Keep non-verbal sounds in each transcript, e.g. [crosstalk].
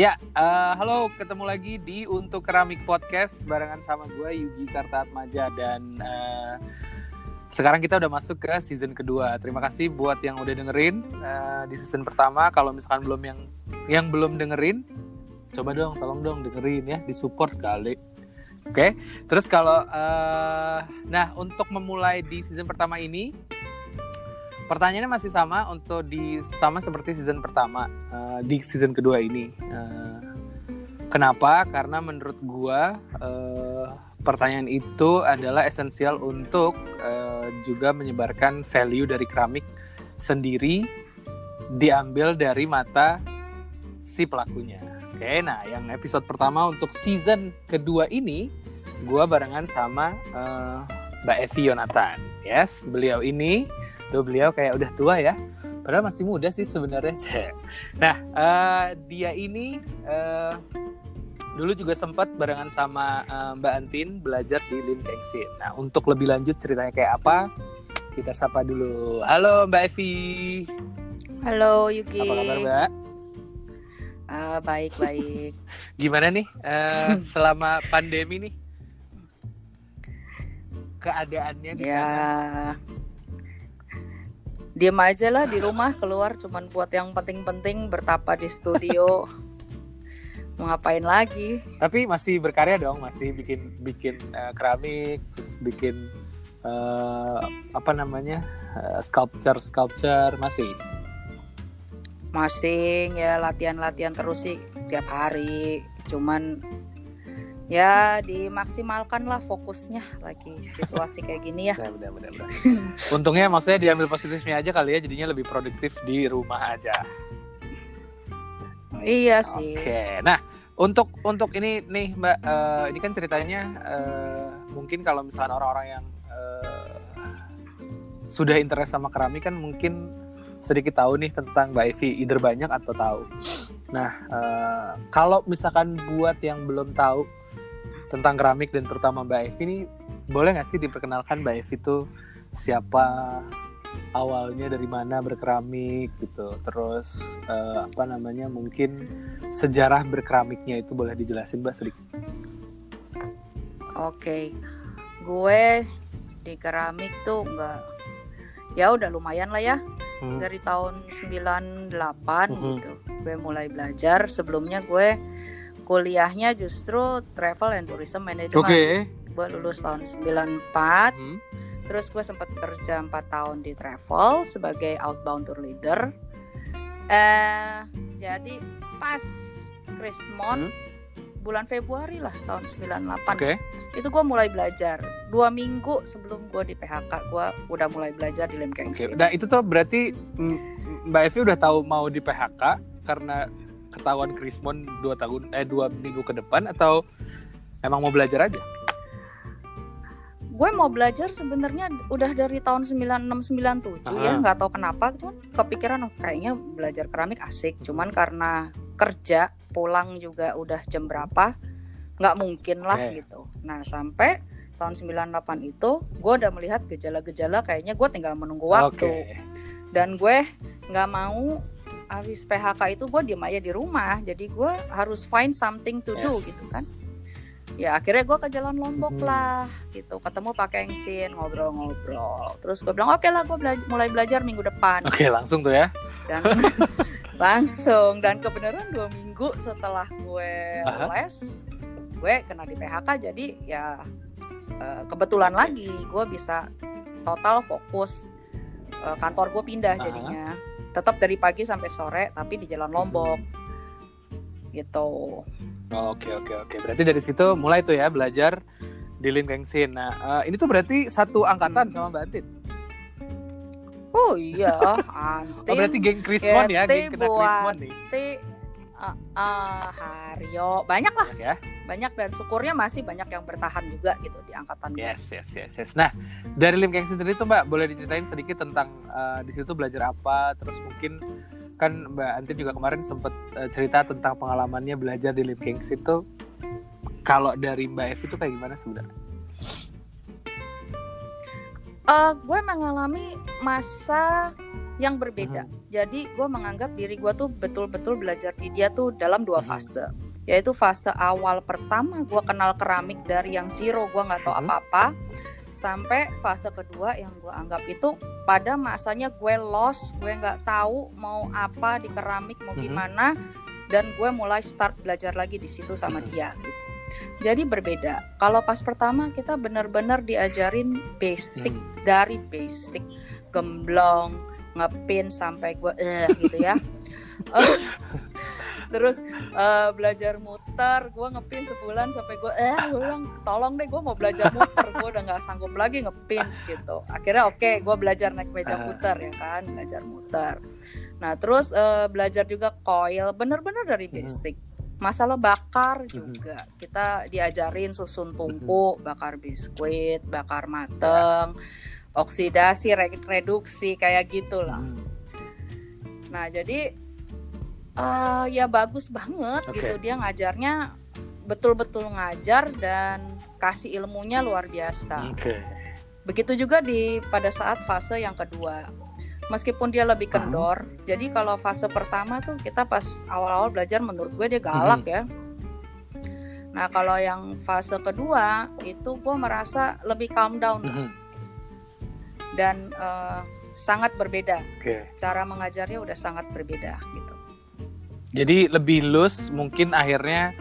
Ya, uh, halo, ketemu lagi di Untuk Keramik Podcast barengan sama gue Yugi Kartatmaja dan uh, sekarang kita udah masuk ke season kedua. Terima kasih buat yang udah dengerin uh, di season pertama. Kalau misalkan belum yang yang belum dengerin, coba dong, tolong dong dengerin ya, disupport kali. Oke, okay? terus kalau uh, nah untuk memulai di season pertama ini pertanyaannya masih sama untuk di sama seperti season pertama uh, di season kedua ini. Uh, kenapa? Karena menurut gua uh, pertanyaan itu adalah esensial untuk uh, juga menyebarkan value dari keramik sendiri diambil dari mata si pelakunya. Oke, nah yang episode pertama untuk season kedua ini gua barengan sama uh, Mbak Evi Yonatan. Yes, beliau ini Tuh beliau kayak udah tua ya. Padahal masih muda sih sebenarnya. [laughs] Nah, uh, dia ini uh, dulu juga sempat barengan sama uh, Mbak Antin belajar di Lim Kengsin. Nah, untuk lebih lanjut ceritanya kayak apa, kita sapa dulu. Halo Mbak Evi. Halo Yuki. Apa kabar Mbak? Uh, baik baik. [laughs] Gimana nih uh, selama pandemi nih? [laughs] Keadaannya di ya, sana? Diem aja lah di rumah keluar cuman buat yang penting-penting bertapa di studio. [laughs] Mau ngapain lagi? Tapi masih berkarya dong masih bikin bikin uh, keramik terus bikin uh, apa namanya uh, sculpture sculpture masih? Masih ya latihan-latihan terus sih tiap hari. Cuman ya dimaksimalkan lah fokusnya lagi situasi kayak gini ya. Benar, benar, benar. [laughs] Untungnya maksudnya diambil positifnya aja kali ya, jadinya lebih produktif di rumah aja. Iya sih. Oke, nah untuk untuk ini nih mbak, uh, ini kan ceritanya uh, mungkin kalau misalnya orang-orang yang uh, sudah interest sama keramik kan mungkin sedikit tahu nih tentang Mbak Evi, either banyak atau tahu. Nah, uh, kalau misalkan buat yang belum tahu tentang keramik dan terutama Mbak Evi ini boleh nggak sih diperkenalkan Mbak Evi itu siapa awalnya dari mana berkeramik gitu terus uh, apa namanya mungkin sejarah berkeramiknya itu boleh dijelasin Mbak sedikit Oke gue di keramik tuh nggak ya udah lumayan lah ya hmm. dari tahun 98 hmm. gitu gue mulai belajar sebelumnya gue kuliahnya justru travel and tourism management. Oke. Okay. Gue lulus tahun 94. Hmm. Terus gue sempat kerja 4 tahun di travel sebagai outbound tour leader. Eh jadi pas Krismon hmm. bulan Februari lah tahun 98. Okay. Itu gue mulai belajar. Dua minggu sebelum gue di PHK gue udah mulai belajar di Lem Okay. Nah itu tuh berarti Mbak Evi udah tahu mau di PHK karena ketahuan Krismon dua tahun eh dua minggu ke depan atau emang mau belajar aja? Gue mau belajar sebenarnya udah dari tahun 9697 Aha. ya nggak tahu kenapa cuman kepikiran oh, kayaknya belajar keramik asik cuman karena kerja pulang juga udah jam berapa nggak mungkin lah okay. gitu. Nah sampai tahun 98 itu gue udah melihat gejala-gejala kayaknya gue tinggal menunggu waktu okay. dan gue nggak mau habis PHK itu gue diem aja di rumah. Jadi gue harus find something to do gitu kan. Ya akhirnya gue ke jalan lombok mm -hmm. lah gitu. Ketemu Pak Kengsin ngobrol-ngobrol. Terus gue bilang oke okay lah gue bela mulai belajar minggu depan. Oke okay, langsung tuh ya? Dan [laughs] langsung. Dan kebenaran dua minggu setelah gue les gue kena di PHK jadi ya eh, kebetulan lagi gue bisa total fokus eh, kantor gue pindah jadinya tetap dari pagi sampai sore tapi di Jalan Lombok gitu. Oke oke oke. Berarti dari situ mulai tuh ya belajar di Lim Kengsin. Nah uh, ini tuh berarti satu angkatan sama Mbak Antin. Oh iya, [laughs] Antin. Oh berarti geng Krismon ya, geng kena Krismon nih uh, uh, Haryo. Banyak lah. Banyak ya? Banyak dan syukurnya masih banyak yang bertahan juga gitu di angkatan yes gue. yes yes yes. Nah dari Lim Keng sendiri tuh mbak boleh diceritain sedikit tentang uh, di situ belajar apa? Terus mungkin kan mbak Antin juga kemarin sempat uh, cerita tentang pengalamannya belajar di Lim Keng itu kalau dari mbak Evi itu kayak gimana sebenarnya uh, gue mengalami masa yang berbeda. Jadi gue menganggap diri gue tuh betul-betul belajar di dia tuh dalam dua Mhm. fase. Yaitu fase awal pertama gue kenal keramik dari yang zero gue nggak tahu Mhm. apa-apa sampai fase kedua yang gue anggap itu pada masanya gue lost, gue nggak tahu mau apa di keramik mau Mhm. gimana dan gue mulai start belajar lagi di situ sama dia gitu. Jadi berbeda. Kalau pas pertama kita benar-benar diajarin basic Hmm. dari basic gemblong ngepin sampai gue eh gitu ya. [laughs] Terus eh, belajar muter gue ngepin sebulan sampai gue eh gue bilang tolong deh gue mau belajar muter. Gue udah nggak sanggup lagi ngepin gitu. Akhirnya oke gue belajar naik meja Ah. puter ya kan belajar muter. Nah terus eh, belajar juga coil bener-bener dari basic. Masalah bakar juga. Kita diajarin susun tungku bakar biskuit bakar mateng oksidasi re- reduksi kayak gitulah Hmm. nah jadi eh, ya bagus banget Oke. gitu dia ngajarnya betul-betul ngajar dan kasih ilmunya luar biasa Oke. begitu juga di pada saat fase yang kedua meskipun dia lebih kendor jadi kalau fase pertama tuh kita pas awal-awal belajar menurut gue dia galak ya nah kalau yang fase kedua itu gue merasa lebih calm down Mhm. Dan eh, sangat berbeda Oke. cara mengajarnya udah sangat berbeda gitu Jadi lebih loose mungkin akhirnya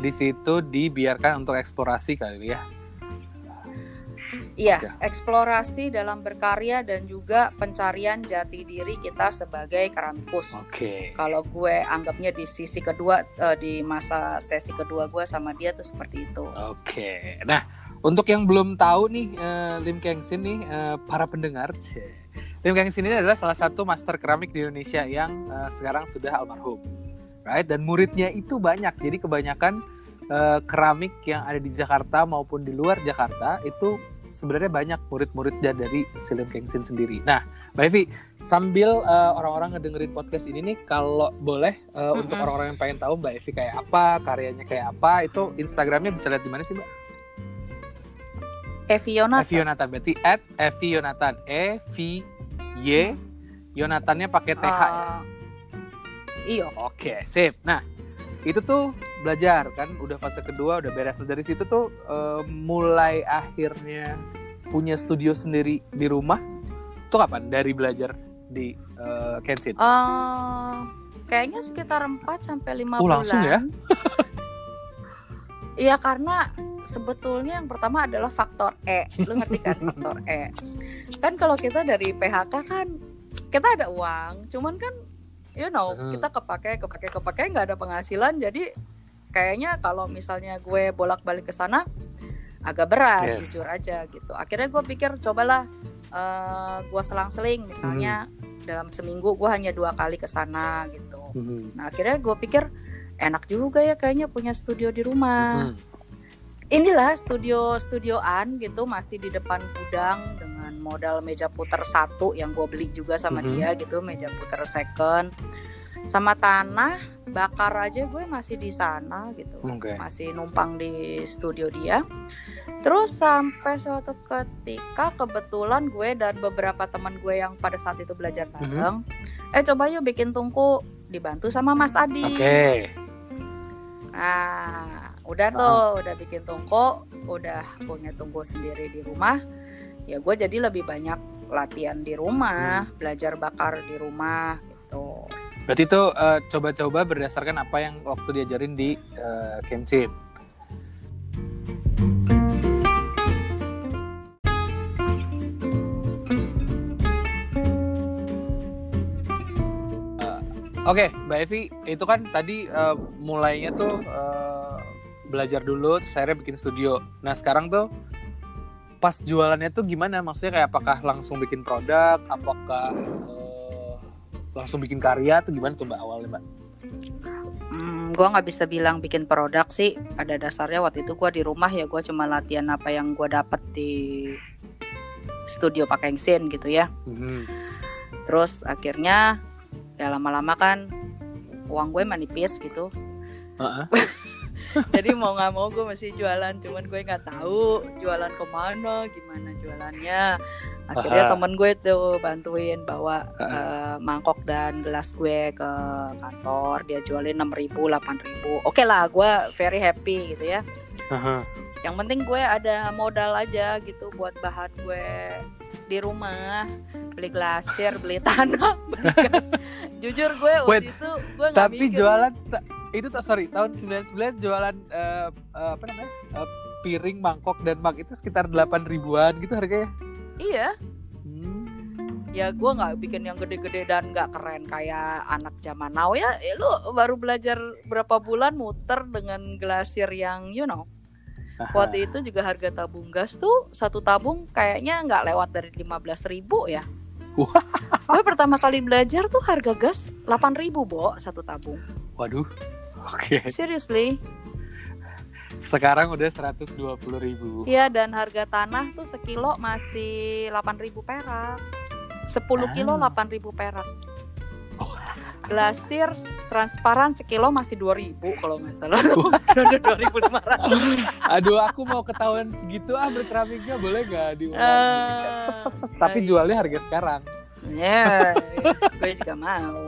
di situ dibiarkan untuk eksplorasi kali ya. Iya, eksplorasi dalam berkarya dan juga pencarian jati diri kita sebagai keramikus. Oke. Kalau gue anggapnya di sisi kedua eh, di masa sesi kedua gue sama dia tuh seperti itu. Oke. Nah, untuk yang belum tahu nih eh, Lim Kengsin nih eh, para pendengar. [laughs] Lim Kengsin ini adalah salah satu master keramik di Indonesia yang eh, sekarang sudah almarhum. Right? Dan muridnya itu banyak. Jadi kebanyakan eh, keramik yang ada di Jakarta maupun di luar Jakarta itu sebenarnya banyak murid-muridnya dari si Lim Kengsin sendiri. Nah, Mbak Evi, sambil eh, orang-orang ngedengerin podcast ini nih, kalau boleh eh, untuk Mm-mm. orang-orang yang pengen tahu Mbak Evi kayak apa, karyanya kayak apa, itu Instagramnya bisa lihat di mana sih Mbak? Evi Yonat. Evi Yonatan berarti at Evi Yonatan E V Y Yonatannya pakai TH ya. Eh, Iya. Oke, sip. Nah, itu tuh belajar kan, udah fase kedua, udah beres. Nah, dari situ tuh eh, mulai akhirnya punya studio sendiri di rumah. Tuh kapan? Dari belajar di eh, Kenshin. Eh, kayaknya sekitar 4 sampai 5 Oh, bulan. langsung ya? Iya karena sebetulnya yang pertama adalah faktor E. Lu ngerti kan faktor E? Kan kalau kita dari PHK kan kita ada uang, cuman kan you know, Hmm. kita kepake kepake kepake nggak ada penghasilan jadi kayaknya kalau misalnya gue bolak-balik ke sana agak berat Yes. jujur aja gitu. Akhirnya gue pikir cobalah eh, gue selang-seling misalnya Hmm. dalam seminggu gue hanya dua kali ke sana gitu. Mhm. Nah akhirnya gue pikir enak juga ya kayaknya punya studio di rumah. Mhm. Inilah studio studioan gitu masih di depan gudang dengan modal meja puter satu yang gue beli juga sama Mhm. dia gitu meja puter second sama tanah bakar aja gue masih di sana gitu Oke. masih numpang di studio dia. Terus sampai suatu ketika kebetulan gue dan beberapa teman gue yang pada saat itu belajar bareng, eh coba yuk bikin tungku dibantu sama Mas Adi. Oke. Nah, udah tuh, udah bikin tungku, udah punya tungku sendiri di rumah. Ya gue jadi lebih banyak latihan di rumah, belajar bakar di rumah gitu. Berarti itu eh, coba-coba berdasarkan apa yang waktu diajarin di Kenshin. Oke, Mbak Evi, itu kan tadi eh, mulainya tuh eh, belajar dulu, terus akhirnya bikin studio. Nah sekarang tuh pas jualannya tuh gimana? Maksudnya kayak apakah langsung bikin produk, apakah eh, langsung bikin karya, atau gimana tuh Mbak awalnya Mbak? Hmm, gue nggak bisa bilang bikin produk sih. Ada dasarnya waktu itu gue di rumah ya gue cuma latihan apa yang gue dapet di studio Pak Kengsin gitu ya. Mhm. Terus akhirnya ya lama-lama kan uang gue manipis gitu. Heeh. [laughs] Jadi mau nggak mau gue masih jualan, cuman gue nggak tahu jualan ke mana, gimana jualannya. akhirnya Aha. temen gue tuh bantuin bawa eh, mangkok dan gelas gue ke kantor dia jualin enam ribu delapan ribu oke lah gue very happy gitu ya Aha. yang penting gue ada modal aja gitu buat bahan gue di rumah beli glasir beli tanah [laughs] beli gas jujur gue waktu Wait, itu gue nggak Tapi mikir. jualan itu tak sorry tahun 99 jualan eh, eh, apa namanya Eh, piring mangkok dan mug itu sekitar 8 ribuan gitu harganya. iya Hmm. ya gue nggak bikin yang gede-gede dan nggak keren kayak anak zaman now ya eh, lu baru belajar berapa bulan muter dengan glasir yang you know Aha. waktu itu juga harga tabung gas tuh satu tabung kayaknya nggak lewat dari 15.000 ribu ya Wah. [laughs] gue pertama kali belajar tuh harga gas 8.000 ribu bo satu tabung Waduh. Oke. seriously Sekarang udah 120 ribu. Iya dan harga tanah tuh sekilo masih 8.000 perak 10 kilo Ah. 8.000 perak. Glasir transparan sekilo masih 2000 kalau nggak salah. [laughs] Udah 2500. Aduh, aku mau ketahuan segitu ah berkeramiknya boleh nggak diulang? Eh, Set, set, set. Tapi iya. jualnya harga sekarang. Ya, [laughs] gue juga mau.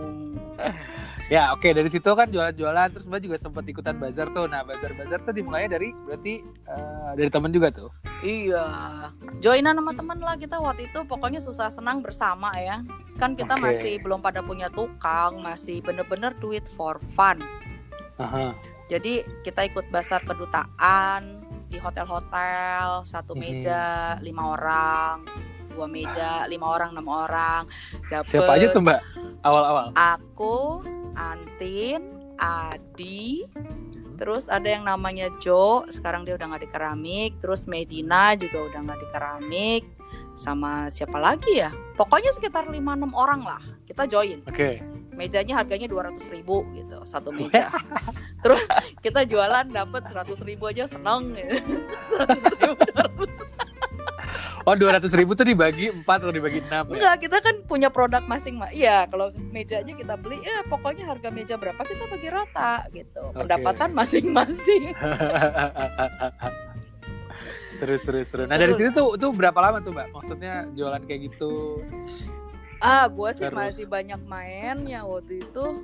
Ya oke dari situ kan jualan-jualan terus mbak juga sempat ikutan bazar tuh. Nah bazar-bazar tuh dimulai dari berarti eh, dari temen juga tuh. Iya. Joinan sama temen lah kita waktu itu pokoknya susah senang bersama ya. Kan kita Oke. masih belum pada punya tukang, masih bener-bener do it for fun. Aha. Jadi kita ikut bazar kedutaan di hotel-hotel, satu Mhm. meja lima orang, dua meja lima orang, enam orang. Dapet Siapa aja tuh mbak awal-awal? Aku, Antin, Adi, terus ada yang namanya Jo, sekarang dia udah nggak di keramik, terus Medina juga udah nggak di keramik, sama siapa lagi ya? Pokoknya sekitar 5-6 orang lah kita join. Oke. Mejanya harganya 200 ribu gitu, satu meja. [laughs] terus kita jualan dapet 100 ribu aja seneng [laughs] gitu. 100 ribu, 200. Oh dua ratus ribu tuh dibagi empat atau dibagi enam ya? Enggak, kita kan punya produk masing-masing. Iya, kalau meja aja kita beli, ya pokoknya harga meja berapa kita bagi rata gitu. Oke. Pendapatan masing-masing. [laughs] seru seru seru. Nah Seru. dari situ tuh tuh berapa lama tuh mbak? Maksudnya jualan kayak gitu? Ah, gue sih Terus. masih banyak mainnya waktu itu.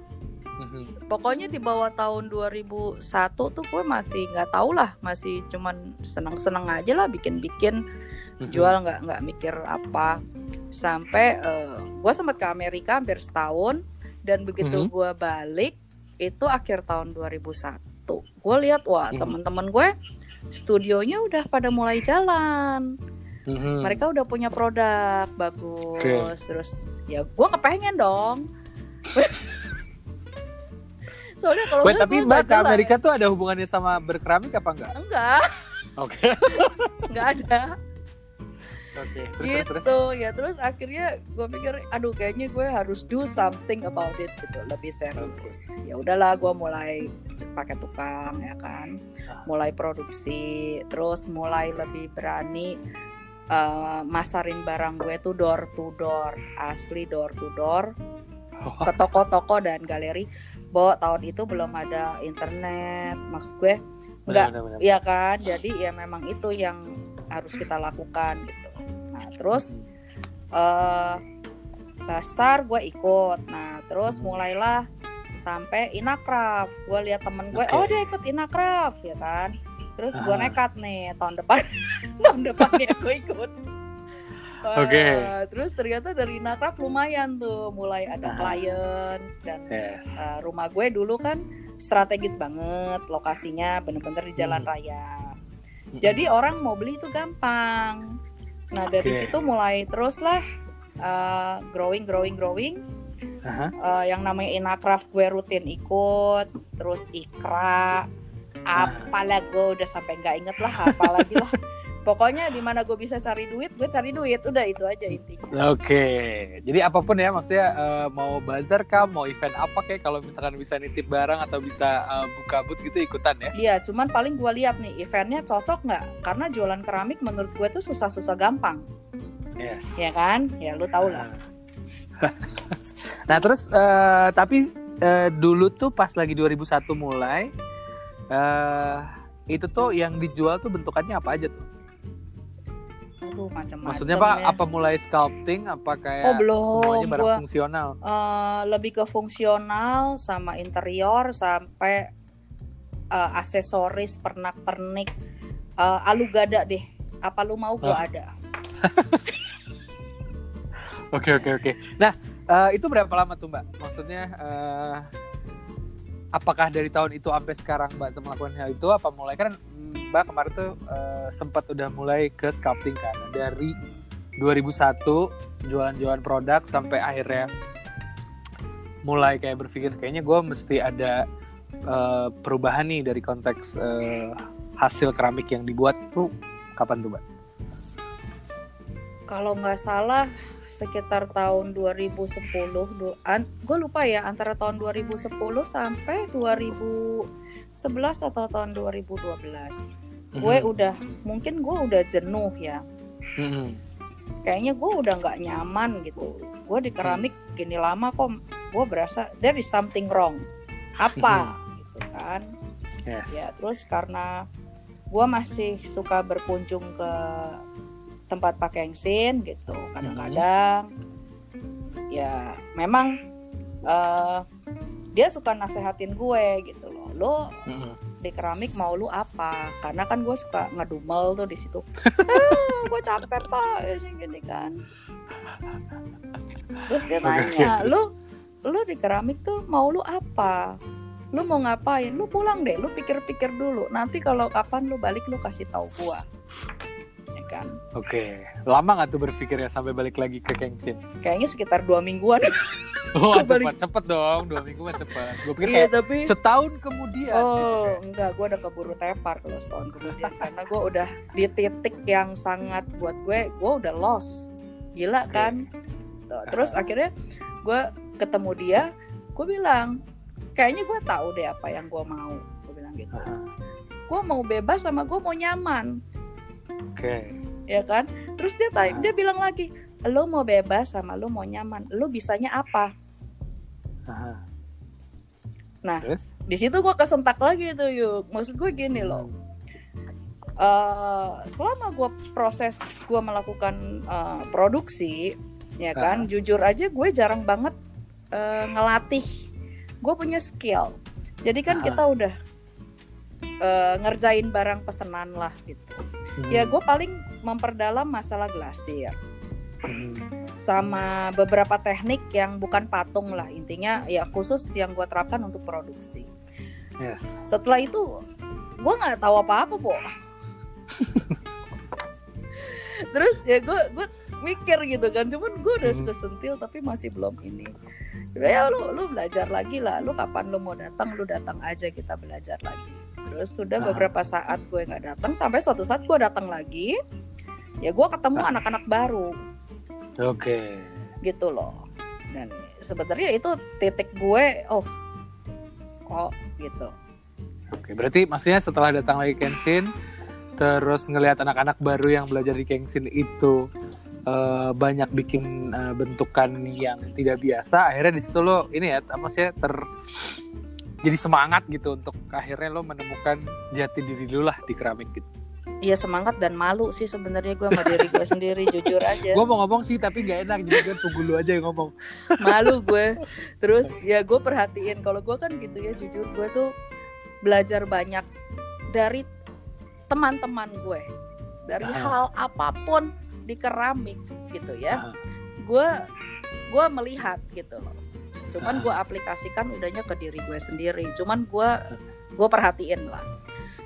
Mhm. Pokoknya di bawah tahun 2001 tuh gue masih nggak tahu lah, masih cuman seneng-seneng aja lah bikin-bikin, Jual nggak nggak mikir apa. Sampai gue sempat ke Amerika hampir setahun dan begitu Mhm. gue balik itu akhir tahun 2001. Gue lihat wah Mhm. teman-teman gue studionya udah pada mulai jalan. Mhm. Mereka udah punya produk bagus. Terus ya gue kepengen dong. [laughs] Soalnya kalau Wait, gue tapi mbak nggak ke. Amerika tuh ada hubungannya sama berkeramik apa enggak? enggak, Oke. enggak ada. Oke. Terus, terus, terus. gitu ya terus akhirnya gue pikir aduh kayaknya gue harus do something about it gitu lebih serius ya udahlah gue mulai pakai tukang ya kan mulai produksi terus mulai lebih berani eh, masarin barang gue tuh door to door asli door to door Oh, ke toko-toko dan galeri Bo tahun itu belum ada internet maksud gue benar. Iya kan, jadi ya memang itu yang harus kita lakukan gitu. Nah terus eh pasar gue ikut. Nah terus mulailah sampai Inakraf. Gue lihat temen gue, Oke. oh dia ikut Inakraf ya kan. Terus gue Ah. nekat nih tahun depan, [laughs] tahun depannya gue ikut. Oke. Terus ternyata dari Inakraf lumayan tuh, mulai ada Ah. klien dan Yes. Uh, rumah gue dulu kan strategis banget lokasinya bener-bener di jalan Hmm. raya Mhm. jadi orang mau beli itu gampang nah dari situ mulai terus lah uh, growing growing growing. Aha. Uh, yang namanya Inakraf gue rutin ikut terus Ikra apalah gue udah sampai nggak inget lah apalagi lah [laughs] pokoknya di mana gue bisa cari duit gue cari duit udah itu aja intinya Oke, jadi apa pun ya, maksudnya eh, mau bazar kah, mau event apa kayak kalau misalkan bisa nitip barang atau bisa eh, buka booth gitu ikutan ya? Iya, cuman paling gue lihat nih eventnya cocok nggak? Karena jualan keramik menurut gue tuh susah-susah gampang, Yes. ya kan? Ya lu tau lah. [laughs] nah terus eh, tapi eh, dulu tuh pas lagi 2001 mulai, eh itu tuh yang dijual tuh bentukannya apa aja tuh? Aduh macam-macam. Maksudnya Pak, ya. apa mulai sculpting apa kayak Oh, belum. semuanya barang Gua- fungsional? Eh, lebih ke fungsional sama interior sampai eh, aksesoris pernak-pernik eh, alu gada deh. Apa lu mau gua Ah. ada. [laughs] Oke oke oke. Nah eh, itu berapa lama tuh Mbak? Maksudnya eh, apakah dari tahun itu sampai sekarang Mbak melakukan hal itu? Apa mulai kan Mbak kemarin tuh eh, sempat udah mulai ke sculpting kan dari 2001 jualan-jualan produk sampai akhirnya mulai kayak berpikir kayaknya gue mesti ada eh, perubahan nih dari konteks eh, hasil keramik yang dibuat tuh kapan tuh Mbak? Kalau nggak salah sekitar tahun 2010 gue lupa ya antara tahun 2010 sampai 2011 atau tahun 2012 gue Mhm. udah mungkin gue udah jenuh ya. Mhm. kayaknya gue udah nggak nyaman gitu. Gue di keramik gini lama kok gue berasa there is something wrong. Apa? Gitu kan. Yes. ya terus karena gue masih suka berkunjung ke tempat Pak Kengsin gitu kadang-kadang. Ya memang eh, dia suka nasehatin gue gitu lo Mhm. di keramik mau lu apa? Karena kan gue suka ngedumel tuh di situ. [laughs] Ah, gue capek pak. Ya gini kan. Terus dia nanya lu lu di keramik tuh mau lu apa? Lu mau ngapain? Lu pulang deh lu pikir-pikir dulu. Nanti kalau kapan lu balik lu kasih tahu gua. ya kan Oke, lama nggak tuh berpikir ya sampai balik lagi ke Kengsin? kayaknya sekitar dua mingguan [laughs] Oh, cepet cepet dong, dua minggu mah cepet. Gue pikir iya kayak tapi setahun kemudian. gitu Oh kayak. enggak, gue udah keburu tepar kalau setahun kemudian karena gue udah di titik yang sangat buat gue, gue udah lost, gila kan? Tuh, Terus akhirnya gue ketemu dia, gue bilang, kayaknya gue tahu deh apa yang gue mau, gue bilang gitu. Gue mau bebas sama gue mau nyaman, Oke. ya kan? Terus dia tanya, dia bilang lagi, lo mau bebas sama lo mau nyaman, lo bisanya apa? Aha. Nah. terus? Di situ gue kesentak lagi tuh yuk, maksud gue gini loh. eh selama gue proses gue melakukan eh, produksi ya kan jujur aja gue jarang banget eh, ngelatih gue punya skill jadi kan Ah. kita udah eh, ngerjain barang pesanan lah gitu Hmm. ya gue paling memperdalam masalah glasir Hmm. sama beberapa teknik yang bukan patung lah intinya ya khusus yang gue terapkan untuk produksi Yes. setelah itu gue nggak tahu apa-apa po [laughs] terus ya gue gue mikir gitu kan cuman gue udah Hmm. suka sentil tapi masih belum ini ya lu lu belajar lagi lah lu kapan lu mau datang lu datang aja kita belajar lagi terus sudah Ah. beberapa saat gue nggak datang sampai suatu saat gue datang lagi ya gue ketemu Ah. anak-anak baru Oke. gitu loh dan sebenarnya itu titik gue oh kok gitu Oke, berarti maksudnya setelah datang lagi Kenshin, terus ngelihat anak-anak baru yang belajar di Kenshin itu eh, banyak bikin eh, bentukan yang tidak biasa, akhirnya di situ lo ini ya, apa sih ter jadi semangat gitu untuk akhirnya lo menemukan jati diri lo lah di keramik gitu. Iya semangat dan malu sih sebenarnya gue sama diri gue sendiri [laughs] jujur aja Gue mau ngomong sih tapi gak enak jadi gue tunggu lu aja yang ngomong. [laughs] malu gue terus ya gue perhatiin kalau gue kan gitu ya jujur gue tuh belajar banyak dari teman-teman gue dari Ah. hal apa pun di keramik gitu ya Ah. gue gue melihat gitu loh cuman Ah. gue aplikasikan udahnya ke diri gue sendiri cuman gue gue perhatiin lah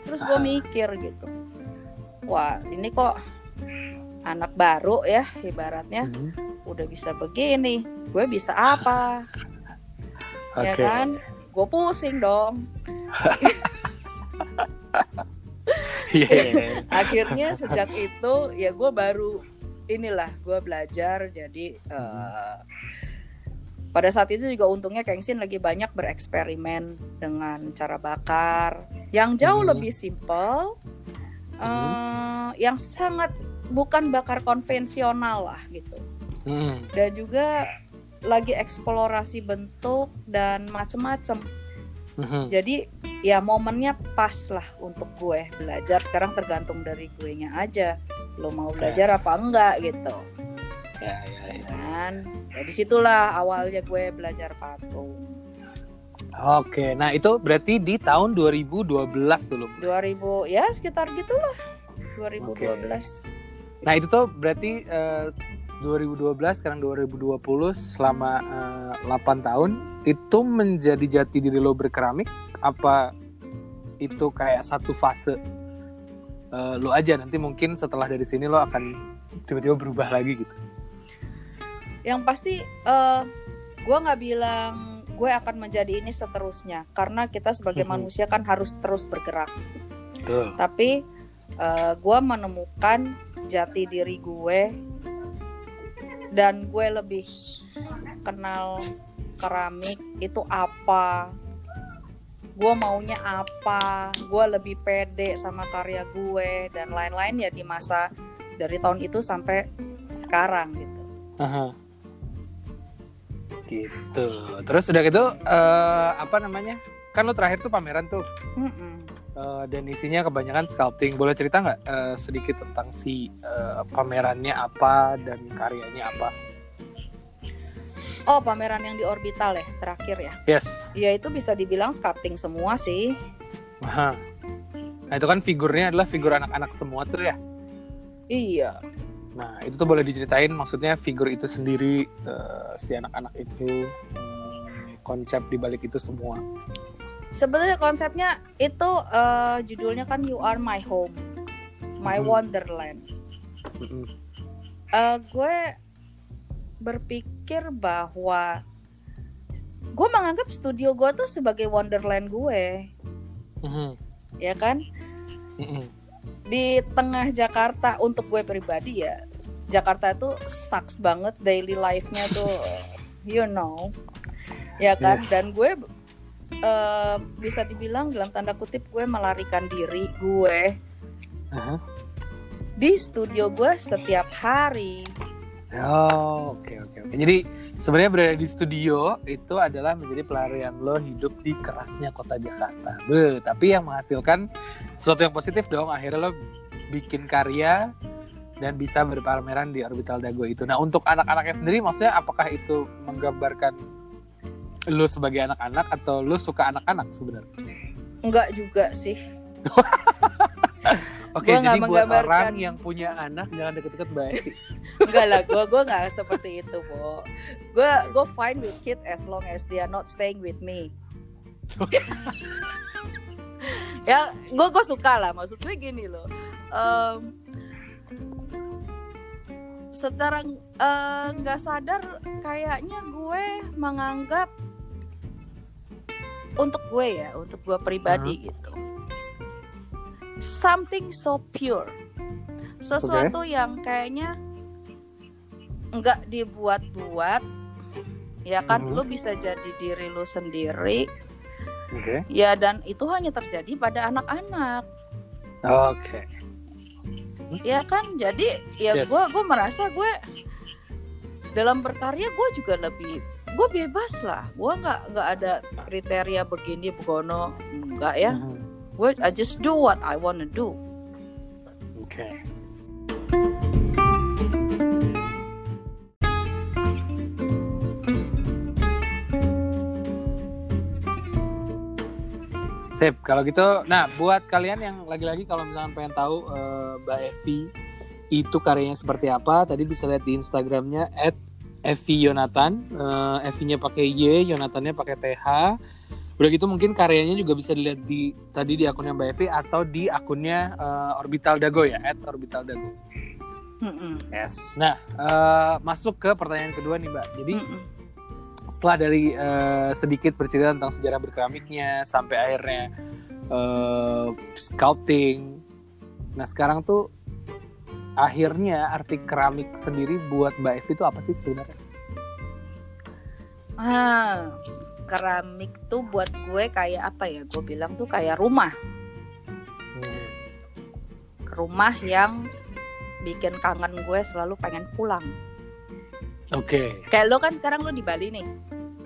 terus gue Ah. mikir gitu wah ini kok anak baru ya ibaratnya Hmm. udah bisa begini gue bisa apa ya Oke. kan gue pusing dong Iya, iya, iya. [laughs] akhirnya sejak itu ya gue baru inilah gue belajar jadi eh, pada saat itu juga untungnya Kengsin lagi banyak bereksperimen dengan cara bakar. Yang jauh Mhm. lebih simpel eh, yang sangat bukan bakar konvensional lah gitu. Hmm. dan juga lagi eksplorasi bentuk dan macem-macem. Mhm. jadi ya momennya pas lah untuk gue belajar. Sekarang tergantung dari gue nya aja. Lo mau belajar apa enggak gitu Ya, ya, ya. kan dari situlah awalnya gue belajar patung Oke, nah itu berarti di tahun 2012 dulu. 2000 ya sekitar gitulah 2012 Nah itu tuh berarti eh, 2012 sekarang 2020 selama eh, 8 tahun itu menjadi jati diri lo berkeramik apa itu kayak satu fase eh, lo aja nanti mungkin setelah dari sini lo akan tiba-tiba berubah lagi gitu. Yang pasti eh gue nggak bilang gue akan menjadi ini seterusnya karena kita sebagai Mhm. manusia kan harus terus bergerak Betul. tapi eh gue menemukan jati diri gue dan gue lebih kenal keramik itu apa gue maunya apa gue lebih pede sama karya gue dan lain-lain ya di masa dari tahun itu sampai sekarang gitu Aha. Gitu. Terus udah gitu eh, apa namanya? Kan lo terakhir tuh pameran tuh. Mm-mm. Eh, dan isinya kebanyakan sculpting. Boleh cerita nggak eh, sedikit tentang si eh, pamerannya apa dan karyanya apa? Oh, pameran yang di orbital ya, terakhir ya. Yes. Ya itu bisa dibilang sculpting semua sih. Aha. Nah itu kan figurnya adalah figur anak-anak semua tuh ya. Iya. Nah itu tuh boleh diceritain maksudnya figur itu sendiri eh, si anak-anak itu hmm, konsep di balik itu semua. Sebenarnya konsepnya itu eh, judulnya kan You Are My Home, My Mhm. Wonderland. Mm-mm. Eh, gue berpikir bahwa gue menganggap studio gue tuh sebagai wonderland gue, Mhm. ya kan? Mm-mm. Di tengah Jakarta untuk gue pribadi ya, Jakarta itu sucks banget daily life-nya tuh, [laughs] you know, ya kan? Yes. Dan gue eh, bisa dibilang dalam tanda kutip gue melarikan diri gue Aha. di studio gue setiap hari. Oh, oke oke oke. Jadi sebenarnya berada di studio itu adalah menjadi pelarian lo hidup di kerasnya kota Jakarta. Be, tapi yang menghasilkan sesuatu yang positif dong. Akhirnya lo bikin karya dan bisa berpameran di orbital dago itu. Nah, untuk anak-anaknya sendiri maksudnya apakah itu menggambarkan lo sebagai anak-anak atau lo suka anak-anak sebenarnya? Enggak juga sih. [laughs] [laughs] Oke, nggak jadi buat orang yang punya anak jangan deket-deket Esti. [laughs] Enggak lah, gue gue nggak seperti itu, Bo. Gue gue fine with kid as long as they are not staying with me. [laughs] ya, gue gue suka lah. Maksud gue gini loh. Em, secara eh, nggak sadar, kayaknya gue menganggap untuk gue ya, untuk gue pribadi gitu, something so pure, sesuatu yang kayaknya nggak dibuat-buat ya kan Mhm. lu bisa jadi diri lu sendiri Oke. ya dan itu hanya terjadi pada anak-anak Oke. ya kan jadi ya Yes. gue gue merasa gue dalam berkarya gue juga lebih gue bebas lah gue nggak nggak ada kriteria begini begono enggak ya Mhm. Gue I just do what I wanna do Oke. Sip, kalau gitu, nah buat kalian yang lagi-lagi kalau misalkan pengen tahu eh, Mbak Evi itu karyanya seperti apa, tadi bisa lihat di Instagramnya @evi Yonatan, eh, Evi-nya pakai Y, Yonatannya pakai TH. Udah gitu mungkin karyanya juga bisa dilihat di tadi di akunnya Mbak Evi atau di akunnya eh, Orbital Dago ya, @orbital Dago. Mm-mm. Yes. Nah, eh, masuk ke pertanyaan kedua nih Mbak. Jadi Mm-mm. setelah dari eh, sedikit bercerita tentang sejarah berkeramiknya sampai akhirnya eh, sculpting. Nah, sekarang tuh akhirnya arti keramik sendiri buat Mbak Evi itu apa sih sebenarnya? Ah, keramik tuh buat gue kayak apa ya? Gue bilang tuh kayak rumah, Hmm. rumah yang bikin kangen gue selalu pengen pulang. Oke. Kayak lo kan sekarang lo di Bali nih,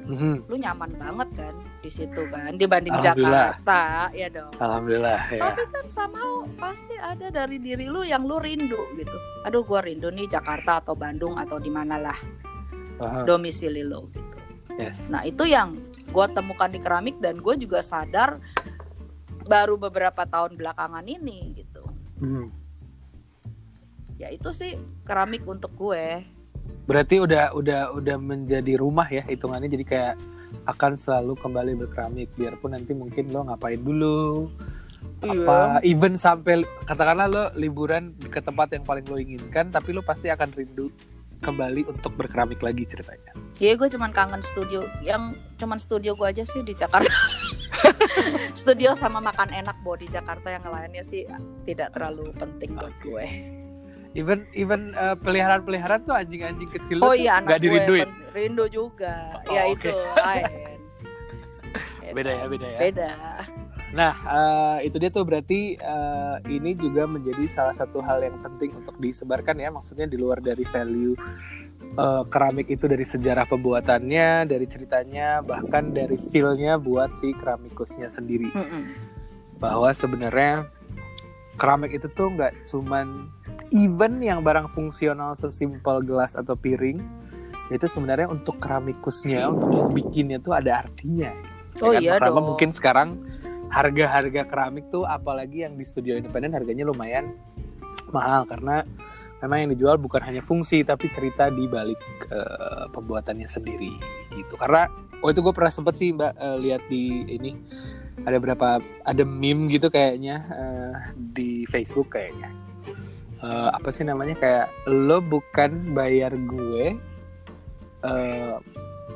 Mhm. lu nyaman banget kan di situ kan dibanding. Jakarta ya dong Alhamdulillah ya. tapi kan somehow pasti ada dari diri lu yang lu rindu gitu aduh gua rindu nih Jakarta atau Bandung atau di mana lah domisili lu gitu yes. nah itu yang gua temukan di keramik dan gue juga sadar baru beberapa tahun belakangan ini gitu Mhm. ya itu sih keramik untuk gue Berarti udah udah udah menjadi rumah ya hitungannya jadi kayak akan selalu kembali berkeramik biarpun nanti mungkin lo ngapain dulu apa even sampai katakanlah lo liburan ke tempat yang paling lo inginkan tapi lo pasti akan rindu kembali untuk berkeramik lagi ceritanya. Iya gue cuman kangen studio yang cuman studio gue aja sih di Jakarta. [laughs] studio sama makan enak bo di Jakarta yang lainnya sih tidak terlalu penting buat gue. Even even eh, peliharaan-peliharaan tuh anjing-anjing kecil Oh iya nggak dirinduin. rindu juga. Oh, ya oke. itu. [laughs] Beda ya, beda ya. Beda. Nah, eh, itu dia tuh berarti eh, ini juga menjadi salah satu hal yang penting untuk disebarkan ya. Maksudnya di luar dari value eh, keramik itu dari sejarah pembuatannya, dari ceritanya, bahkan dari feel-nya buat si keramikusnya sendiri. Mm-mm. Bahwa sebenarnya keramik itu tuh nggak cuman even yang barang fungsional sesimpel gelas atau piring itu sebenarnya untuk keramikusnya, untuk yang bikinnya tuh ada artinya. Oh Ya kan? iya Pertama dong. mungkin sekarang harga-harga keramik tuh apalagi yang di studio independen harganya lumayan mahal karena memang yang dijual bukan hanya fungsi tapi cerita di balik eh, pembuatannya sendiri gitu. Karena oh itu gue pernah sempet sih mbak eh, lihat di ini ada berapa ada meme gitu kayaknya eh, di Facebook kayaknya. Eh, apa sih namanya kayak lo bukan bayar gue eh,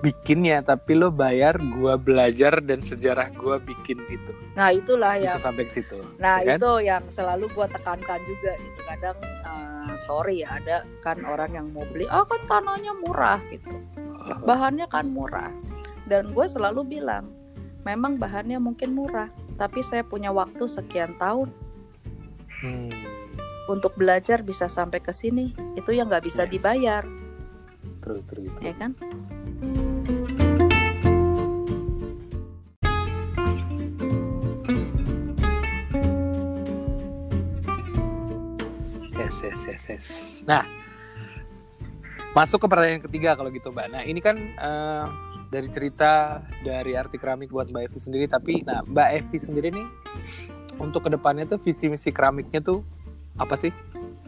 bikinnya tapi lo bayar gua belajar dan sejarah gua bikin itu Nah itulah bisa yang sampai ke situ Nah ya kan? itu yang selalu gue tekankan juga gitu. Kadang eh, sorry ya ada kan orang yang mau beli oh kan tanahnya murah gitu. Bahannya kan murah. Dan gue selalu bilang memang bahannya mungkin murah tapi saya punya waktu sekian tahun. Hmm, untuk belajar bisa sampai ke sini itu yang nggak bisa Yes. dibayar. True true itu ya kan yes yes yes yes. Nah masuk ke pertanyaan ketiga kalau gitu mbak. Nah ini kan eh, dari cerita dari arti keramik buat mbak Evi sendiri tapi nah mbak Evi sendiri nih untuk ke depannya tuh visi misi keramiknya tuh apa sih?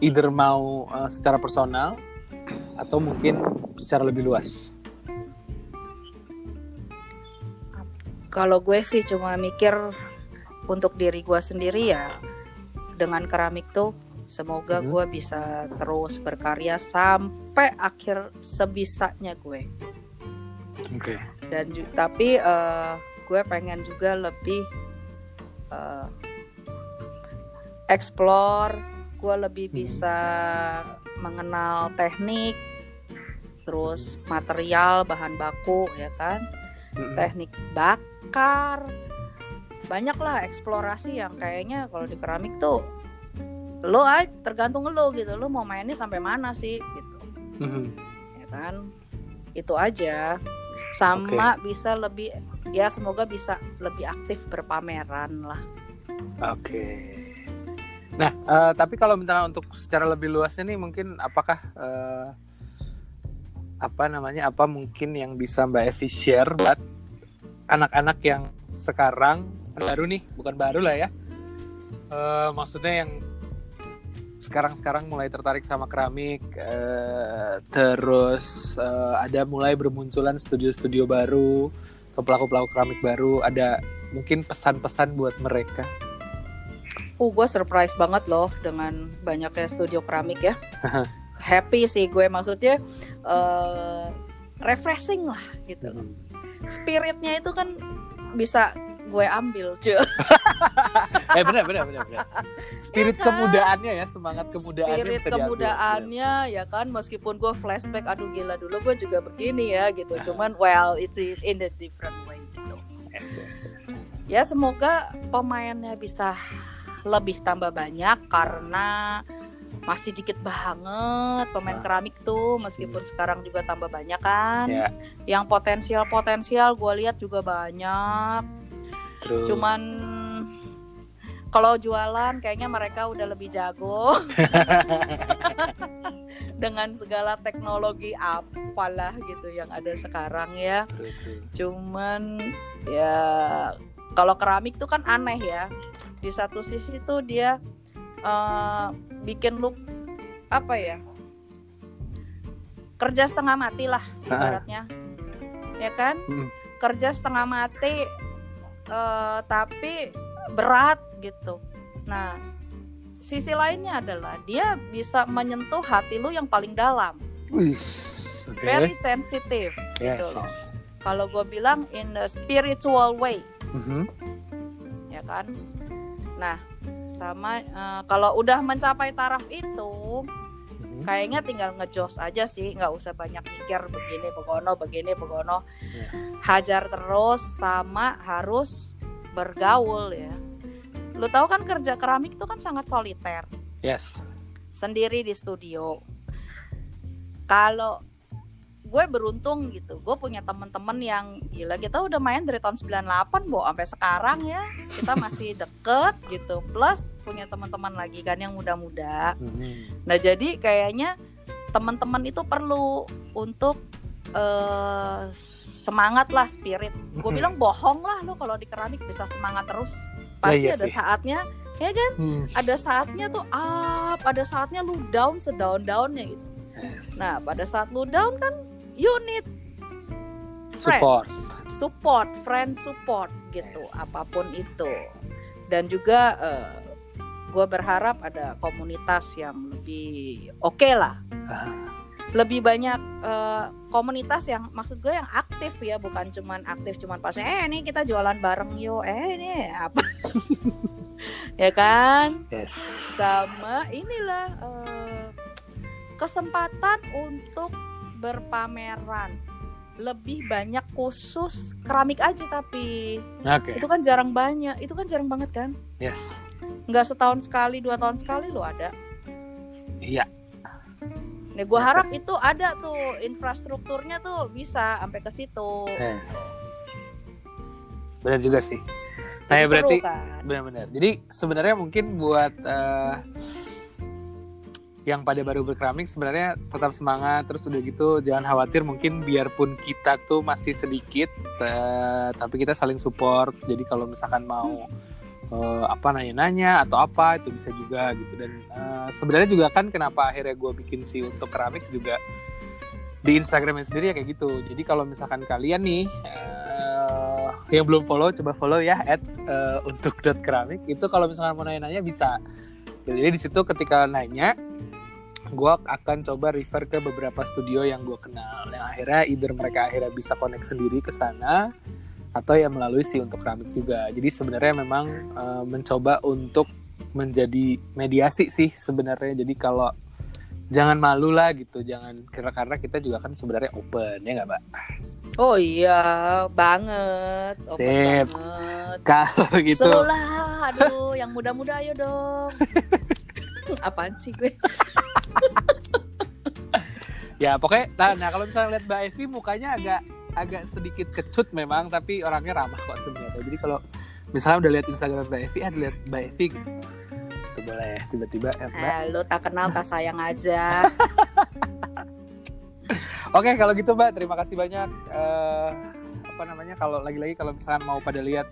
Either mau eh, secara personal atau mungkin secara lebih luas? Kalau gue sih cuma mikir untuk diri gue sendiri ya dengan keramik tuh semoga Mhm. gue bisa terus berkarya sampai akhir sebisanya gue oke dan ju- tapi eh, gue pengen juga lebih eh, explore gue lebih Mhm. bisa mengenal teknik terus material bahan baku ya kan Mm-mm. teknik bakar banyak lah eksplorasi yang kayaknya kalau di keramik tuh lo ay tergantung lo gitu lo mau mainnya sampai mana sih gitu Mhm. ya kan itu aja sama bisa lebih ya semoga bisa lebih aktif berpameran lah Oke. Nah, eh, tapi kalau misalnya untuk secara lebih luasnya nih, mungkin apakah eh, apa namanya? Apa mungkin yang bisa Mbak Evi share buat anak-anak yang sekarang baru nih, bukan baru lah ya. Eh, maksudnya yang sekarang-sekarang mulai tertarik sama keramik, eh, terus eh, ada mulai bermunculan studio-studio baru, atau pelaku-pelaku keramik baru, ada mungkin pesan-pesan buat mereka. uh gue surprise banget loh dengan banyaknya studio keramik ya. Happy sih gue maksudnya eh refreshing lah gitu. Spiritnya itu kan bisa gue ambil cuy [laughs] [laughs] eh benar benar benar benar. Spirit Iya kan? kemudaannya ya, semangat kemudaannya spirit diambil. kemudaannya ya kan meskipun gue flashback aduh gila dulu gue juga begini ya gitu Nah. cuman well it's in a different way gitu Yes, yes, yes. ya semoga pemainnya bisa lebih tambah banyak karena masih dikit banget pemain Ah. keramik tuh meskipun sekarang juga tambah banyak kan. Ya. Yang potensial-potensial gue lihat juga banyak. Terus. Cuman kalau jualan kayaknya mereka udah lebih jago [laughs] dengan segala teknologi apalah gitu yang ada sekarang ya. Cuman ya kalau keramik tuh kan aneh ya. Di satu sisi tuh dia eh, bikin lu apa ya? Kerja setengah mati lah ibaratnya. Ya kan? Mm. Kerja setengah mati eh, tapi berat gitu. Nah, sisi lainnya adalah dia bisa menyentuh hati lu yang paling dalam. Wih, oke. Very sensitive Yes, gitu loh. yes. Kalau gue bilang in a spiritual way, Mhm. ya kan? Nah, sama eh, kalau udah mencapai taraf itu, Mhm. kayaknya tinggal ngejos aja sih, nggak usah banyak mikir begini begono, begini begono. Ya. Hajar terus, sama harus bergaul ya. Lu tahu kan kerja keramik itu kan sangat soliter, Yes. sendiri di studio. Kalau gue beruntung gitu, gue punya temen-temen yang gila kita udah main dari tahun 98 bo sampai sekarang ya kita masih [laughs] deket gitu. Plus punya teman-teman lagi kan yang muda-muda. Mhm. Nah jadi kayaknya teman-teman itu perlu untuk eh, semangat lah spirit. Gue Mhm. bilang bohong lah lo kalau di keramik bisa semangat terus. Pasti iya ada sih. saatnya Hmm. ada saatnya tuh up, ada saatnya lu down sedown-downnya gitu. Yes. Nah, pada saat lu down kan you need friend, Support. support, friend support gitu, Yes. apa pun itu. Dan juga gue berharap ada komunitas yang lebih oke lah, Ah, lebih banyak eh, komunitas yang maksud gue yang aktif ya, bukan cuman aktif cuman pas eh ini kita jualan bareng yo, eh ini apa, [laughs] ya kan? Yes. sama inilah eh, kesempatan untuk berpameran lebih banyak khusus keramik aja tapi Oke. itu kan jarang banyak itu kan jarang banget kan Yes. nggak setahun sekali dua tahun sekali lo ada Iya. Nah, gue harap itu ada tuh infrastrukturnya tuh bisa sampai ke situ. Yes. Benar juga sih. Nah, ya berarti kan? benar-benar. Jadi sebenarnya mungkin buat eh, yang pada baru berkeramik sebenarnya tetap semangat terus udah gitu jangan khawatir mungkin biarpun kita tuh masih sedikit eh, tapi kita saling support. Jadi kalau misalkan mau eh, apa nanya-nanya atau apa itu bisa juga gitu dan eh, sebenarnya juga kan kenapa akhirnya gue bikin sih untuk keramik juga di Instagramnya sendiri ya kayak gitu. Jadi kalau misalkan kalian nih eh, yang belum follow coba follow ya at eh, untuk dot keramik itu kalau misalkan mau nanya-nanya bisa. Jadi di situ ketika nanya gue akan coba refer ke beberapa studio yang gue kenal yang akhirnya either mereka akhirnya bisa connect sendiri ke sana atau ya melalui si untuk keramik juga. Jadi sebenarnya memang eh, mencoba untuk menjadi mediasi sih sebenarnya. Jadi kalau jangan malu lah gitu, jangan karena karena kita juga kan sebenarnya open ya nggak mbak? Oh iya, banget. Open Sip. banget. Kalau [laughs] gitu, Seru lah, aduh, yang muda-muda ayo dong. [laughs] Apaan sih gue? [laughs] ya pokoknya. Nah, nah kalau misalnya lihat mbak Evi mukanya agak agak sedikit kecut memang, tapi orangnya ramah kok sebenarnya. Jadi kalau misalnya udah lihat Instagram mbak Evi, ada lihat mbak Evi gitu. Itu boleh tiba-tiba mbak. Eh, lu tak kenal tak sayang aja. [laughs] Oke kalau gitu mbak, terima kasih banyak. Eh, apa namanya kalau lagi-lagi kalau misalkan mau pada lihat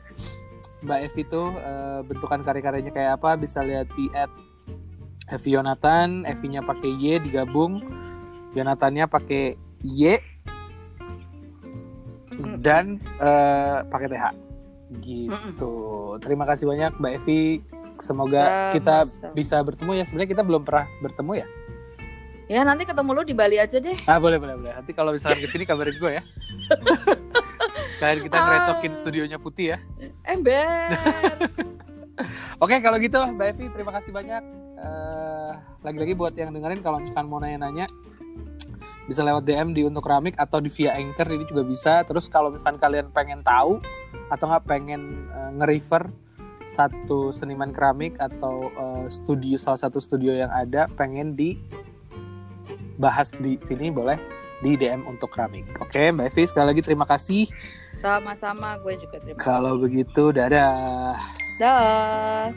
mbak Evi tuh eh, bentukan karya-karyanya kayak apa bisa lihat di at Evi Yonatan, Evi-nya pakai Y digabung, Yonatannya pakai Y dan eh, pakai TH. Gitu. Terima kasih banyak Mbak Evi. Semoga Sama-sama. kita bisa bertemu ya. Sebenarnya kita belum pernah bertemu ya. ya nanti ketemu lu di Bali aja deh. Ah boleh boleh boleh. Nanti kalau misalkan [laughs] ke sini kabarin gue ya. Sekalian kita ngerecokin Ah. studionya putih ya. Ember. [laughs] Oke kalau gitu Mbak Evi terima kasih banyak. Eh, lagi-lagi buat yang dengerin kalau misalkan mau nanya-nanya bisa lewat DM di untuk keramik atau di via anchor ini juga bisa. Terus kalau misalkan kalian pengen tahu atau nggak pengen eh, nge-refer satu seniman keramik atau uh, studio salah satu studio yang ada pengen dibahas di sini boleh di DM untuk keramik. Oke, Mbak Evi sekali lagi terima kasih. Sama-sama, gue juga terima Kalau kasih. begitu, dadah. Dah.